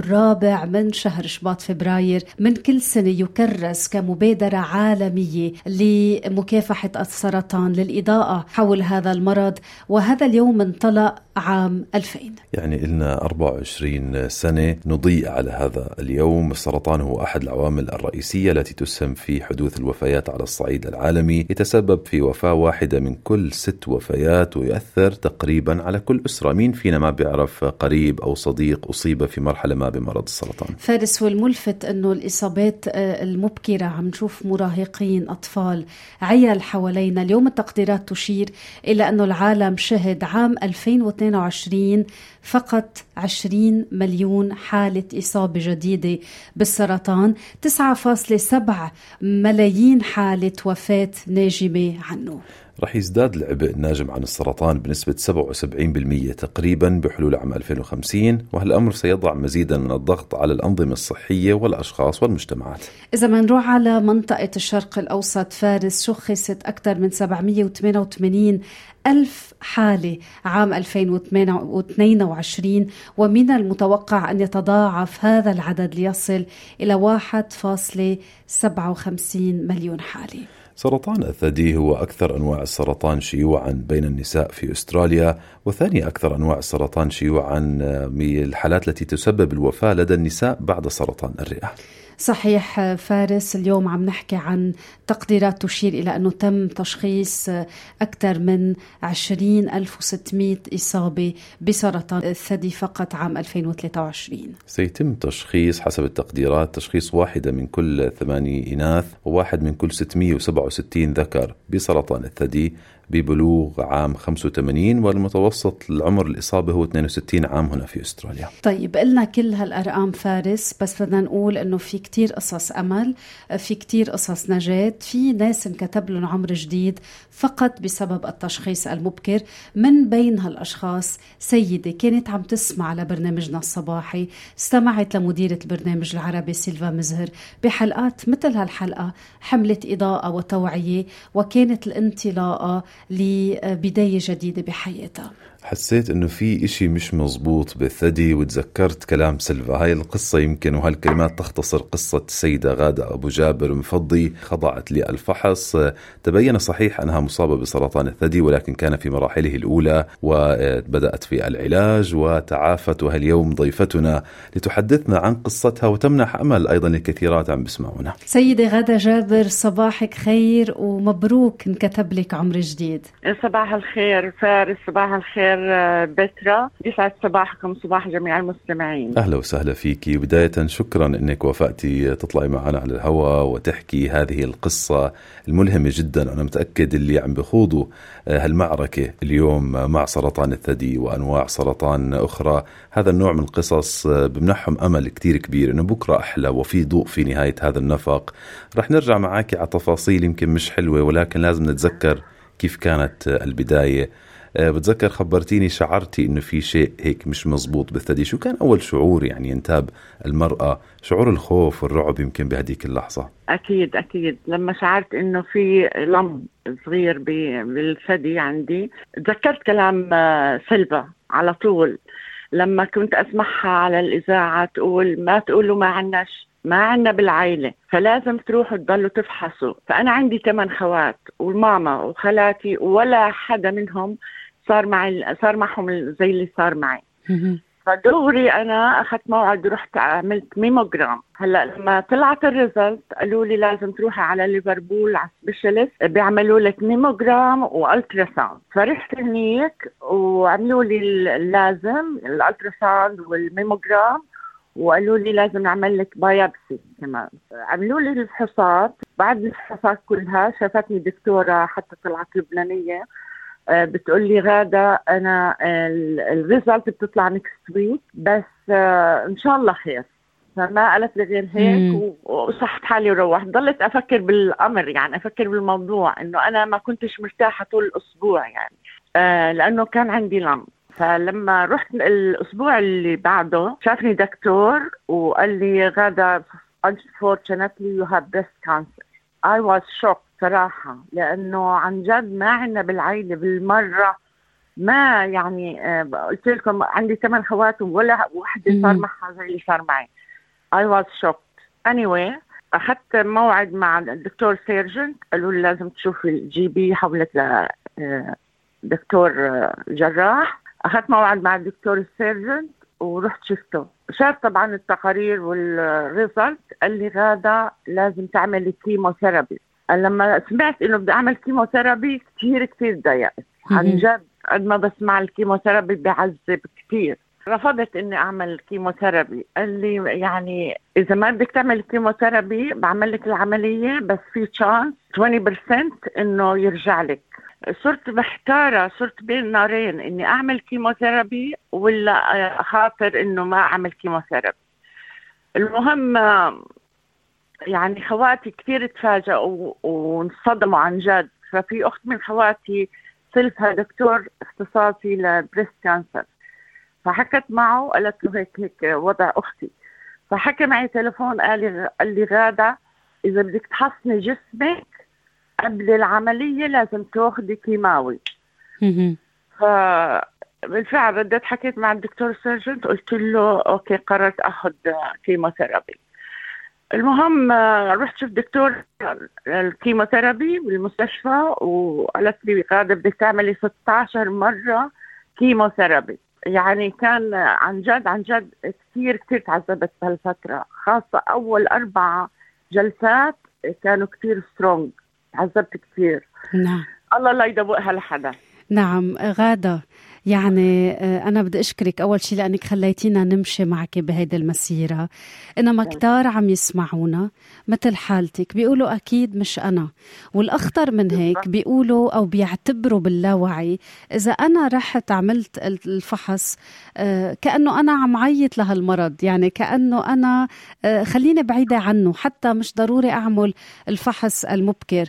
الرابع من شهر شباط فبراير من كل سنة يكرس كمبادرة عالمية لمكافحة السرطان للإضاءة حول هذا المرض. وهذا اليوم انطلق عام 2000 يعني لنا 24 سنة نضيء على هذا اليوم. السرطان هو أحد العوامل الرئيسية التي تسهم في حدوث الوفيات على الصعيد العالمي. يتسبب في وفاة واحدة من كل ست وفيات ويؤثر تقريبا على كل أسرة. مين فينا ما بيعرف قريب أو صديق أصيب في مرحلة ما بمرض السرطان؟ فارس والملفت أنه الإصابات آه، المبكرة عم نشوف مراهقين أطفال عيال حوالينا. اليوم التقديرات تشير إلى أنه العالم شهد عام 2022 فقط 20 مليون حالة إصابة جديدة بالسرطان 9.7 ملايين حالة وفاة ناجمة عنه. رح يزداد العبء الناجم عن السرطان بنسبة 77% تقريبا بحلول عام 2050 وهالأمر سيضع مزيدا من الضغط على الأنظمة الصحية والأشخاص والمجتمعات؟ إذا ما نروح على منطقة الشرق الأوسط فارس شخصت أكثر من 788 ألف حالة عام 2022 ومن المتوقع أن يتضاعف هذا العدد ليصل إلى 1.57 مليون حالة. سرطان الثدي هو أكثر أنواع السرطان شيوعا بين النساء في أستراليا وثاني أكثر أنواع السرطان شيوعا من الحالات التي تسبب الوفاة لدى النساء بعد سرطان الرئة. صحيح فارس اليوم عم نحكي عن تقديرات تشير إلى أنه تم تشخيص أكثر من 20600 إصابة بسرطان الثدي فقط عام 2023 سيتم تشخيص حسب التقديرات تشخيص واحدة من كل ثمانية إناث وواحد من كل 667 ذكر بسرطان الثدي ببلوغ عام 85 والمتوسط العمر الإصابة هو 62 عام هنا في أستراليا. طيب قلنا كل هالأرقام فارس بس بدنا نقول أنه في كتير قصص أمل في كتير قصص نجاة في ناس انكتب لهم عمر جديد فقط بسبب التشخيص المبكر من بين هالأشخاص. سيدة كانت عم تسمع لبرنامجنا الصباحي استمعت لمديرة البرنامج العربي سيلفا مزهر بحلقات مثل هالحلقة حملة إضاءة وتوعية وكانت الانطلاقة لبداية جديدة بحياتها. حسيت إنه في إشي مش مزبوط بالثدي وتذكرت كلام سلفا. هاي القصة يمكن وهالكلمات تختصر قصة السيدة غادة أبو جابر مفضي خضعت للفحص. تبين صحيح أنها مصابة بسرطان الثدي ولكن كان في مراحله الأولى وبدأت في العلاج وتعافت. وهاليوم ضيفتنا لتحدثنا عن قصتها وتمنح أمل أيضا للكثيرات عم بسمعونا. سيدة غادة جابر صباحك خير ومبروك انكتب لك عمر جديد. صباح الخير فارس صباح الخير. بترا. يسعد صباحكم صباح جميع المستمعين. أهلا وسهلا فيكي بداية شكرا إنك وافقتي تطلعي معنا على الهواء وتحكي هذه القصة الملهمة جدا. أنا متأكد اللي عم بخوضوا هالمعركة اليوم مع سرطان الثدي وأنواع سرطان أخرى. هذا النوع من القصص بمنحهم أمل كتير كبير إنه بكرة أحلى وفي ضوء في نهاية هذا النفق رح نرجع معك على تفاصيل يمكن مش حلوة ولكن لازم نتذكر كيف كانت البداية. آه، بتذكر خبرتيني شعرتي إنه في شيء هيك مش مزبوط بالثدي شو كان أول شعور يعني ينتاب المرأة شعور الخوف والرعب يمكن بهديك اللحظة. أكيد أكيد. لما شعرت إنه في لم صغير بالثدي عندي تذكرت كلام آه، سلفا على طول. لما كنت أسمعها على الإذاعة تقول ما تقولوا ما عناش ما عنا بالعائلة فلازم تروحوا تضلوا تفحصوا. فأنا عندي ثمان خوات وماما وخالاتي ولا حدا منهم صار معي صار معهم زي اللي صار معي. فدغري أنا أخذت موعد ورحت عملت ميموجرام هلأ لما طلعت ال result قالوا لي لازم تروحي على ليفربول على specialist. بيعملوا لك mammogram و ultrasound فرحت هنيك وعملوا لي اللازم ال ultrasound وال mammogram وقالوا لي لازم نعمل لك biopsy كمان. عملوا لي الفحوصات بعد الفحوصات كلها شافتني دكتورة حتى طلعت لبنانية. بتقول لي غادة أنا ال result بتطلع next week بس آه، إن شاء الله خير. فما قالت لي غير هيك وسحبت حالي وروحت. ضلت أفكر بالأمر يعني أفكر بالموضوع إنه أنا ما كنتش مرتاحة طول الأسبوع يعني. آه لأنه كان عندي lump فلما رحت الأسبوع اللي بعده شافني دكتور وقال لي غادة unfortunately you have breast cancer. I was shocked. صراحة لأنه عن جد ما عندنا بالعيلة بالمرة ما يعني آه، قلت لكم عندي ثمان خوات ولا وحدة صار معها زي اللي صار معي. I was shocked. Anyway أخذت موعد مع الدكتور surgeon قالوا لي لازم تشوفي ال GP حولت ل آه، دكتور آه، جراح. أخذت موعد مع الدكتور ال surgeon ورحت شفته. شاف طبعا التقارير وال result قال لي غادة لازم تعملي chemotherapy لما سمعت إنه بدي أعمل chemotherapy كثير كثير ضايقت. عن جد قد ما بسمع ال chemotherapy بيعذب كثير رفضت إني أعمل chemotherapy. قال لي يعني إذا ما بدك تعمل chemotherapy بعمل لك العملية بس في chance 20% إنه يرجع لك. صرت محتارة صرت بين نارين إني أعمل chemotherapy ولا خاطر إنه ما أعمل chemotherapy. المهم يعني خواتي كثير تفاجئوا وانصدموا عن جد. ففي أخت من خواتي صلتها دكتور اختصاصي لبريست كانسر. فحكت معه قالت له هيك هيك وضع أختي. فحكى معي تليفون قال لي قال لي غادة إذا بدك تحصني جسمك قبل العملية لازم تأخذي كيماوي. ف بالفعل رديت حكيت مع الدكتور surgeon قلت له okay قررت أخذ chemotherapy. المهم رحت شفت دكتور ال chemotherapy بالمستشفى وقالت لي غاده بدك تعملي 16 مرة chemotherapy. يعني كان عن جد عن جد كثير كثير تعذبت بهالفترة. خاصة أول أربع جلسات كانوا كثير strong عذبت كثير. نعم. الله لا يدوقها لحدا. نعم غادة. يعني آه، أنا بدي أشكرك أول شيء لأنك خليتينا نمشي معك بهيدي المسيرة. إنما كتار عم يسمعونا مثل حالتك بيقولوا أكيد مش أنا. والأخطر من هيك بيقولوا أو بيعتبروا باللاوعي إذا أنا رحت عملت الفحص آه، كأنه أنا عم عيط لهالمرض. يعني كأنه أنا آه، خليني بعيدة عنه حتى مش ضروري أعمل الفحص المبكر.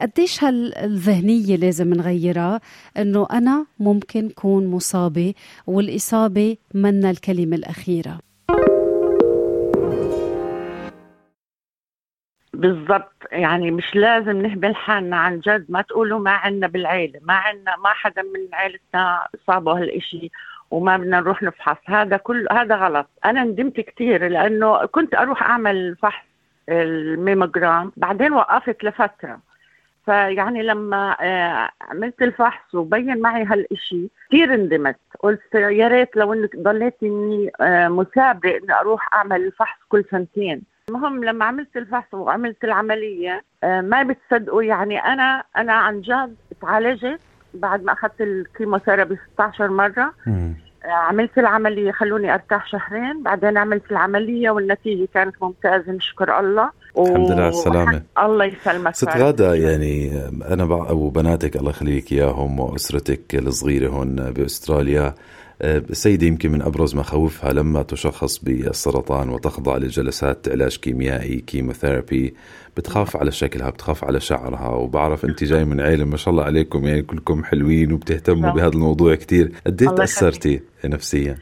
قديش هالذهنية لازم نغيرها إنه أنا ممكن كون تكون مصابة والإصابة منا الكلمة الأخيرة. بالضبط يعني مش لازم نهبل حالنا عن جد ما تقولوا ما عنا بالعيلة ما عنا ما حدا من عيلتنا صابه هالإشي وما بدنا نروح نفحص. هذا كل هذا غلط. أنا ندمت كثير لأنه كنت أروح أعمل فحص الميموجرام بعدين وقفت لفترة. فيعني لما آه، عملت الفحص وبين معي هالشيء كثير ندمت قلت يا ريت لو إنك ضليتني آه، مثابره إني أروح أعمل الفحص كل سنتين. المهم لما عملت الفحص وعملت العملية آه، ما بتصدقوا يعني أنا أنا عن جد تعالجت بعد ما أخذت ال chemotherapy 16 مرة. عملت العملية خلوني أرتاح شهرين بعدين عملت العملية والنتيجة كانت ممتازة نشكر الله. الحمد لله على السلامة. الله يسلمك. ست غادة يعني أنا وبناتك الله يخليك إياهم وأسرتك الصغيرة هون بأستراليا. السيدة يمكن من أبرز مخاوفها لما تشخص بالسرطان وتخضع لجلسات علاج كيميائي كيموثيرابي بتخاف على شكلها بتخاف على شعرها وبعرف أنت جاي من عيلة ما شاء الله عليكم يعني كلكم حلوين وبتهتموا نعم. بهذا الموضوع كثير قد إيه تأثرتي نفسيا؟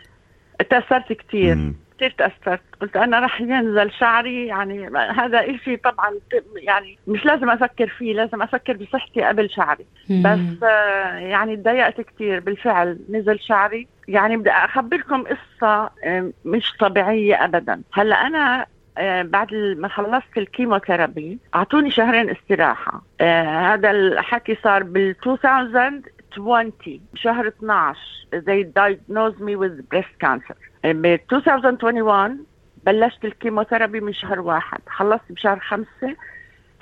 تأثرت كثير كثير تأثرت قلت أنا رح ينزل شعري يعني هذا إشي طبعا يعني مش لازم أفكر فيه لازم أفكر بصحتي قبل شعري. بس آه، يعني تضايقت كثير بالفعل نزل شعري. يعني بدي أخبركم قصة مش طبيعية أبدا. هلأ أنا آه، بعد ما خلصت الكيموثيرابي أعطوني شهرين استراحة. آه هذا الحكي صار بال 2020 شهر 12 they diagnosed me with breast cancer. ب 2021 بلشت ال chemotherapy من شهر واحد. خلصت بشهر خمسة.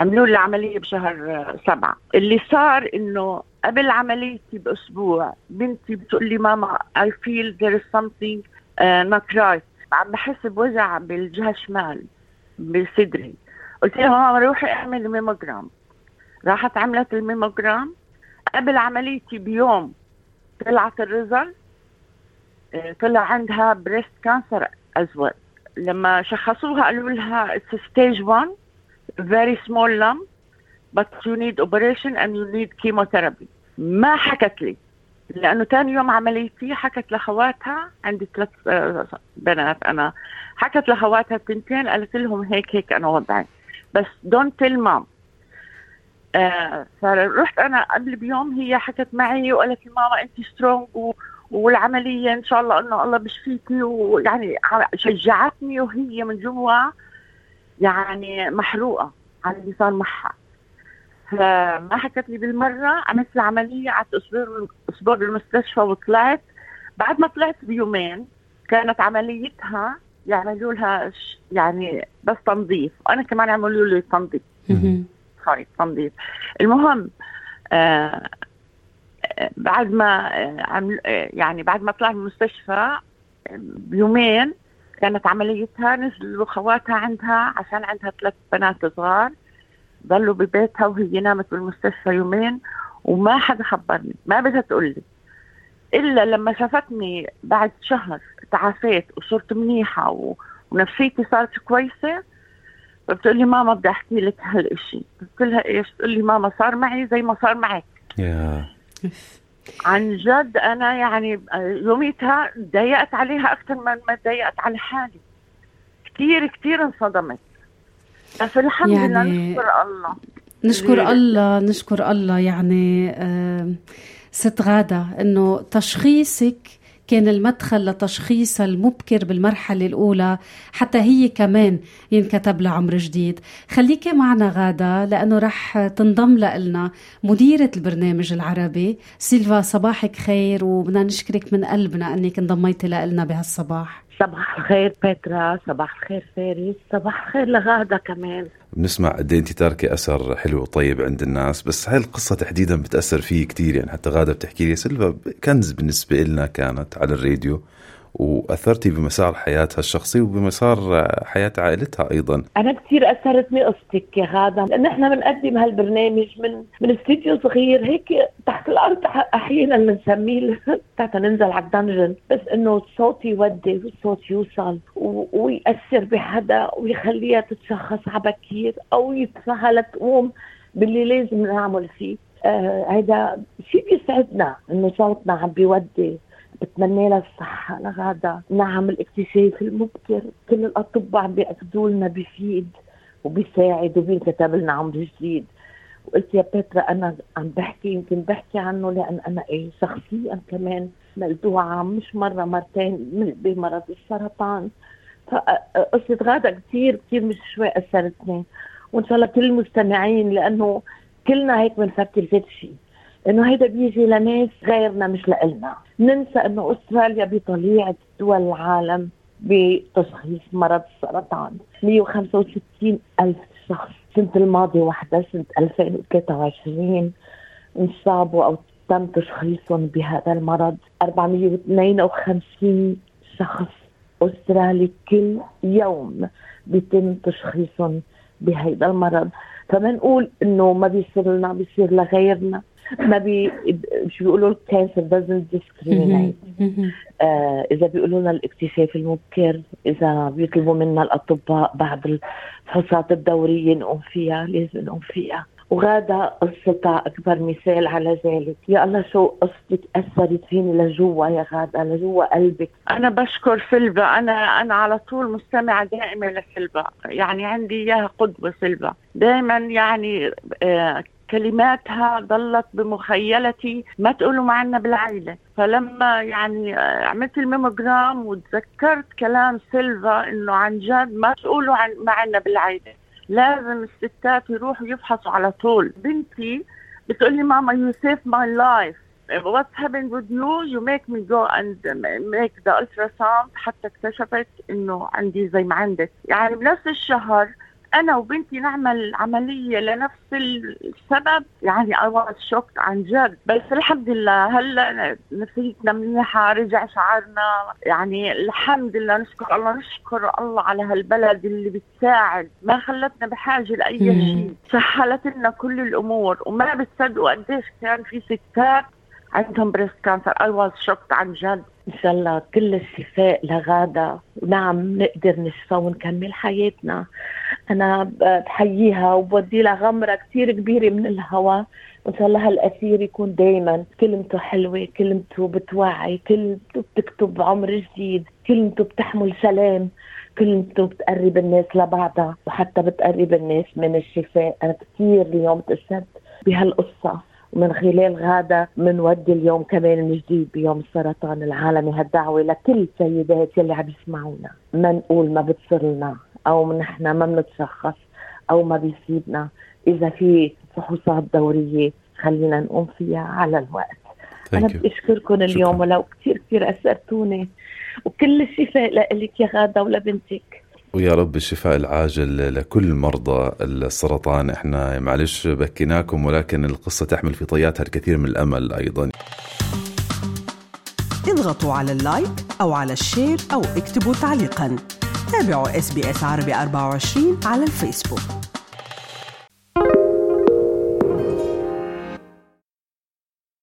عملوا لي عملية بشهر سبعة. اللي صار إنه قبل عمليتي بأسبوع بنتي بتقول لي ماما I feel there is something uh, not right. عم بحس بوجع بالجهة الشمال بصدري قلت لها ماما روحي اعملي ميموجرام راحت عملت الميموجرام قبل عمليتي بيوم طلعت ال result. طلع عندها breast cancer as well لما شخصوها قالوا لها it's stage 1 very small lump but you need operation and you need chemotherapy. ما حكت لي. لأنه ثاني يوم عمليتي حكت لأخواتها عندي ثلاث آه، بنات أنا. حكت لأخواتها التنتين قالت لهم هيك هيك أنا وضعي. بس don't tell mum فرحت أنا قبل بيوم هي حكت معي وقالت لي ماما انت strong والعملية إن شاء الله إنه الله بشفيكي ويعني شجعتني وهي من جوا يعني محروقة على اللي صار معها فما حكت لي بالمرة عملت العملية قعدت أسبوع أسبوع بالمستشفى وطلعت. بعد ما طلعت بيومين كانت عمليتها يعملوا لها يعني بس تنظيف. وأنا كمان عملوا لي تنظيف. سوري تنظيف. المهم آه بعد ما عمل يعني بعد ما طلع من المستشفى بيومين كانت عمليتها نزلوا خواتها عندها عشان عندها ثلاث بنات صغار. ضلوا ببيتها وهي نامت بالمستشفى يومين وما حدا خبرني ما بدها تقول لي. إلا لما شافتني بعد شهر تعافيت وصرت منيحة و... ونفسيتي صارت كويسة فبتقول لي ماما بدي أحكي لك هالشيء قلت لها إيش؟ تقول لي ماما صار معي زي ما صار معك. يا. عن جد أنا يعني يوميتها ضايقت عليها أكثر من ما ضايقت على حالي. كثير كثير انصدمت. بس الحمد يعني لله نشكر الله. نشكر الله نشكر الله يعني آه ست غادة إنه تشخيصك كان المدخل لتشخيص المبكر بالمرحلة الأولى حتى هي كمان ينكتب لها عمر جديد. خليكي معنا غادة لأنه رح تنضم لنا مديرة البرنامج العربي. سيلفا صباحك خير وبدنا نشكرك من قلبنا أنك انضميتي لنا بهالصباح. صباح الخير بيترا صباح الخير فارس صباح الخير لغادة كمان. بنسمع قد إيه انت تاركي أثر حلو وطيب عند الناس بس هاي القصة تحديدا بتأثر فيه كثير يعني حتى غادة بتحكي لي سيلفا كنز بالنسبة لنا كانت على الراديو وأثرتي بمسار حياتها الشخصي وبمسار حياة عائلتها أيضا. أنا كثير اثرتني قصتك يا غادة. لأن إحنا بنقدم هالبرنامج من من استديو صغير هيك تحت الأرض أحيانا بنسميه تحت ننزل على الدنجن. بس إنه الصوت يودي والصوت يوصل ويأثر بحدا ويخليها تتشخص على بكير أو يدفعها لتقوم باللي لازم نعمل فيه. آه هيدا شيء بيسعدنا إنه صوتنا عم بيودي. بتمنى لها الصحة لغادة نعم الاكتشاف المبكر. كل الأطباء عم بيأكدوا لنا بفيد وبيساعد وبينكتب لنا عمر جديد وقلت يا بيترا أنا عم بحكي يمكن بحكي عنه لأن أنا إيه شخصيا كمان ملدوعة مش مرة مرتين بمرض السرطان. فقصة غادة كثير كثير مش شوي أثرتني. وإن شاء الله كل المستمعين لأنه كلنا هيك بنفكر في شيء إنه هيدا بيجي لناس غيرنا مش لإلنا. ننسى إنه أستراليا بطليعة دول العالم بتشخيص مرض السرطان 165 ألف شخص السنة الماضية وحدة سنة 2023 انصابوا أو تم تشخيصهم بهذا المرض. 452 شخص أسترالي كل يوم بيتم تشخيصهم بهذا المرض. فما نقول إنه ما بيصير لنا بيصير لغيرنا. ما بي شو بيقولوا ال cancer doesn't discriminate. آه إذا بيقولوا لنا الاكتشاف المبكر إذا بيطلبوا منا الأطباء بعد الفحوصات الدورية نقوم فيها لازم نقوم فيها. وغادة قصتها أكبر مثال على ذلك. يا الله شو قصتك أثرت فيني لجوا يا غادة لجوا قلبك. أنا بشكر سيلفا. أنا أنا على طول مستمعة دائمة لسيلفا. يعني عندي إياها قدوة سيلفا. دائما يعني آه كلماتها ظلت بمخيلتي ما تقولوا معنا بالعيلة. فلما يعني عملت الميموجرام وتذكرت كلام سيلفا إنه عن جد ما تقولوا عن معنا بالعيلة. لازم الستات يروحوا يفحصوا على طول. بنتي بتقول لي ماما you saved my life. What's happened with you? You make me go and make the ultrasound. حتى اكتشفت إنه عندي زي ما عندك. يعني بنفس الشهر أنا وبنتي نعمل عملية لنفس السبب يعني I was shocked عن جد. بس الحمد لله هلا نفسيتنا منيحة رجع شعرنا. يعني الحمد لله نشكر الله نشكر الله على هالبلد اللي بتساعد. ما خلتنا بحاجة لأي شيء. سهلت لنا كل الأمور وما بتصدقوا قديش كان في ستات عندهم breast cancer I was shocked عن جد. إن شاء الله كل الشفاء لغادة. ونعم نقدر نشفى ونكمل حياتنا. أنا بحييها وبودي لها غمرة كثير كبيرة من الهواء. وإن شاء الله هالاسير يكون دائما كلمته حلوة كلمته بتوعي كلمته بتكتب عمر جديد كلمته بتحمل سلام كلمته بتقرب الناس لبعضها وحتى بتقرب الناس من الشفاء. أنا كثير اليوم تأثرت بهالقصة. ومن خلال غادة بنودي اليوم كمان من جديد بيوم السرطان العالمي. هالدعوة لكل السيدات يلي عم يسمعونا. ما نقول ما بتصير لنا أو نحن ما بنتشخص أو ما بيصيبنا. إذا في فحوصات دورية خلينا نقوم فيها على الوقت. Thank أنا you. بدي أشكركم اليوم ولو كثير كثير أثرتوني. وكل الشفاء لك يا غادة ولبنتك ويا رب الشفاء العاجل لكل مرضى السرطان. إحنا معلش بكيناكم ولكن القصة تحمل في طياتها الكثير من الأمل أيضا. اضغطوا على اللايك أو على ال share أو اكتبوا تعليقا. تابعوا SBS عربي 24 على الفيسبوك.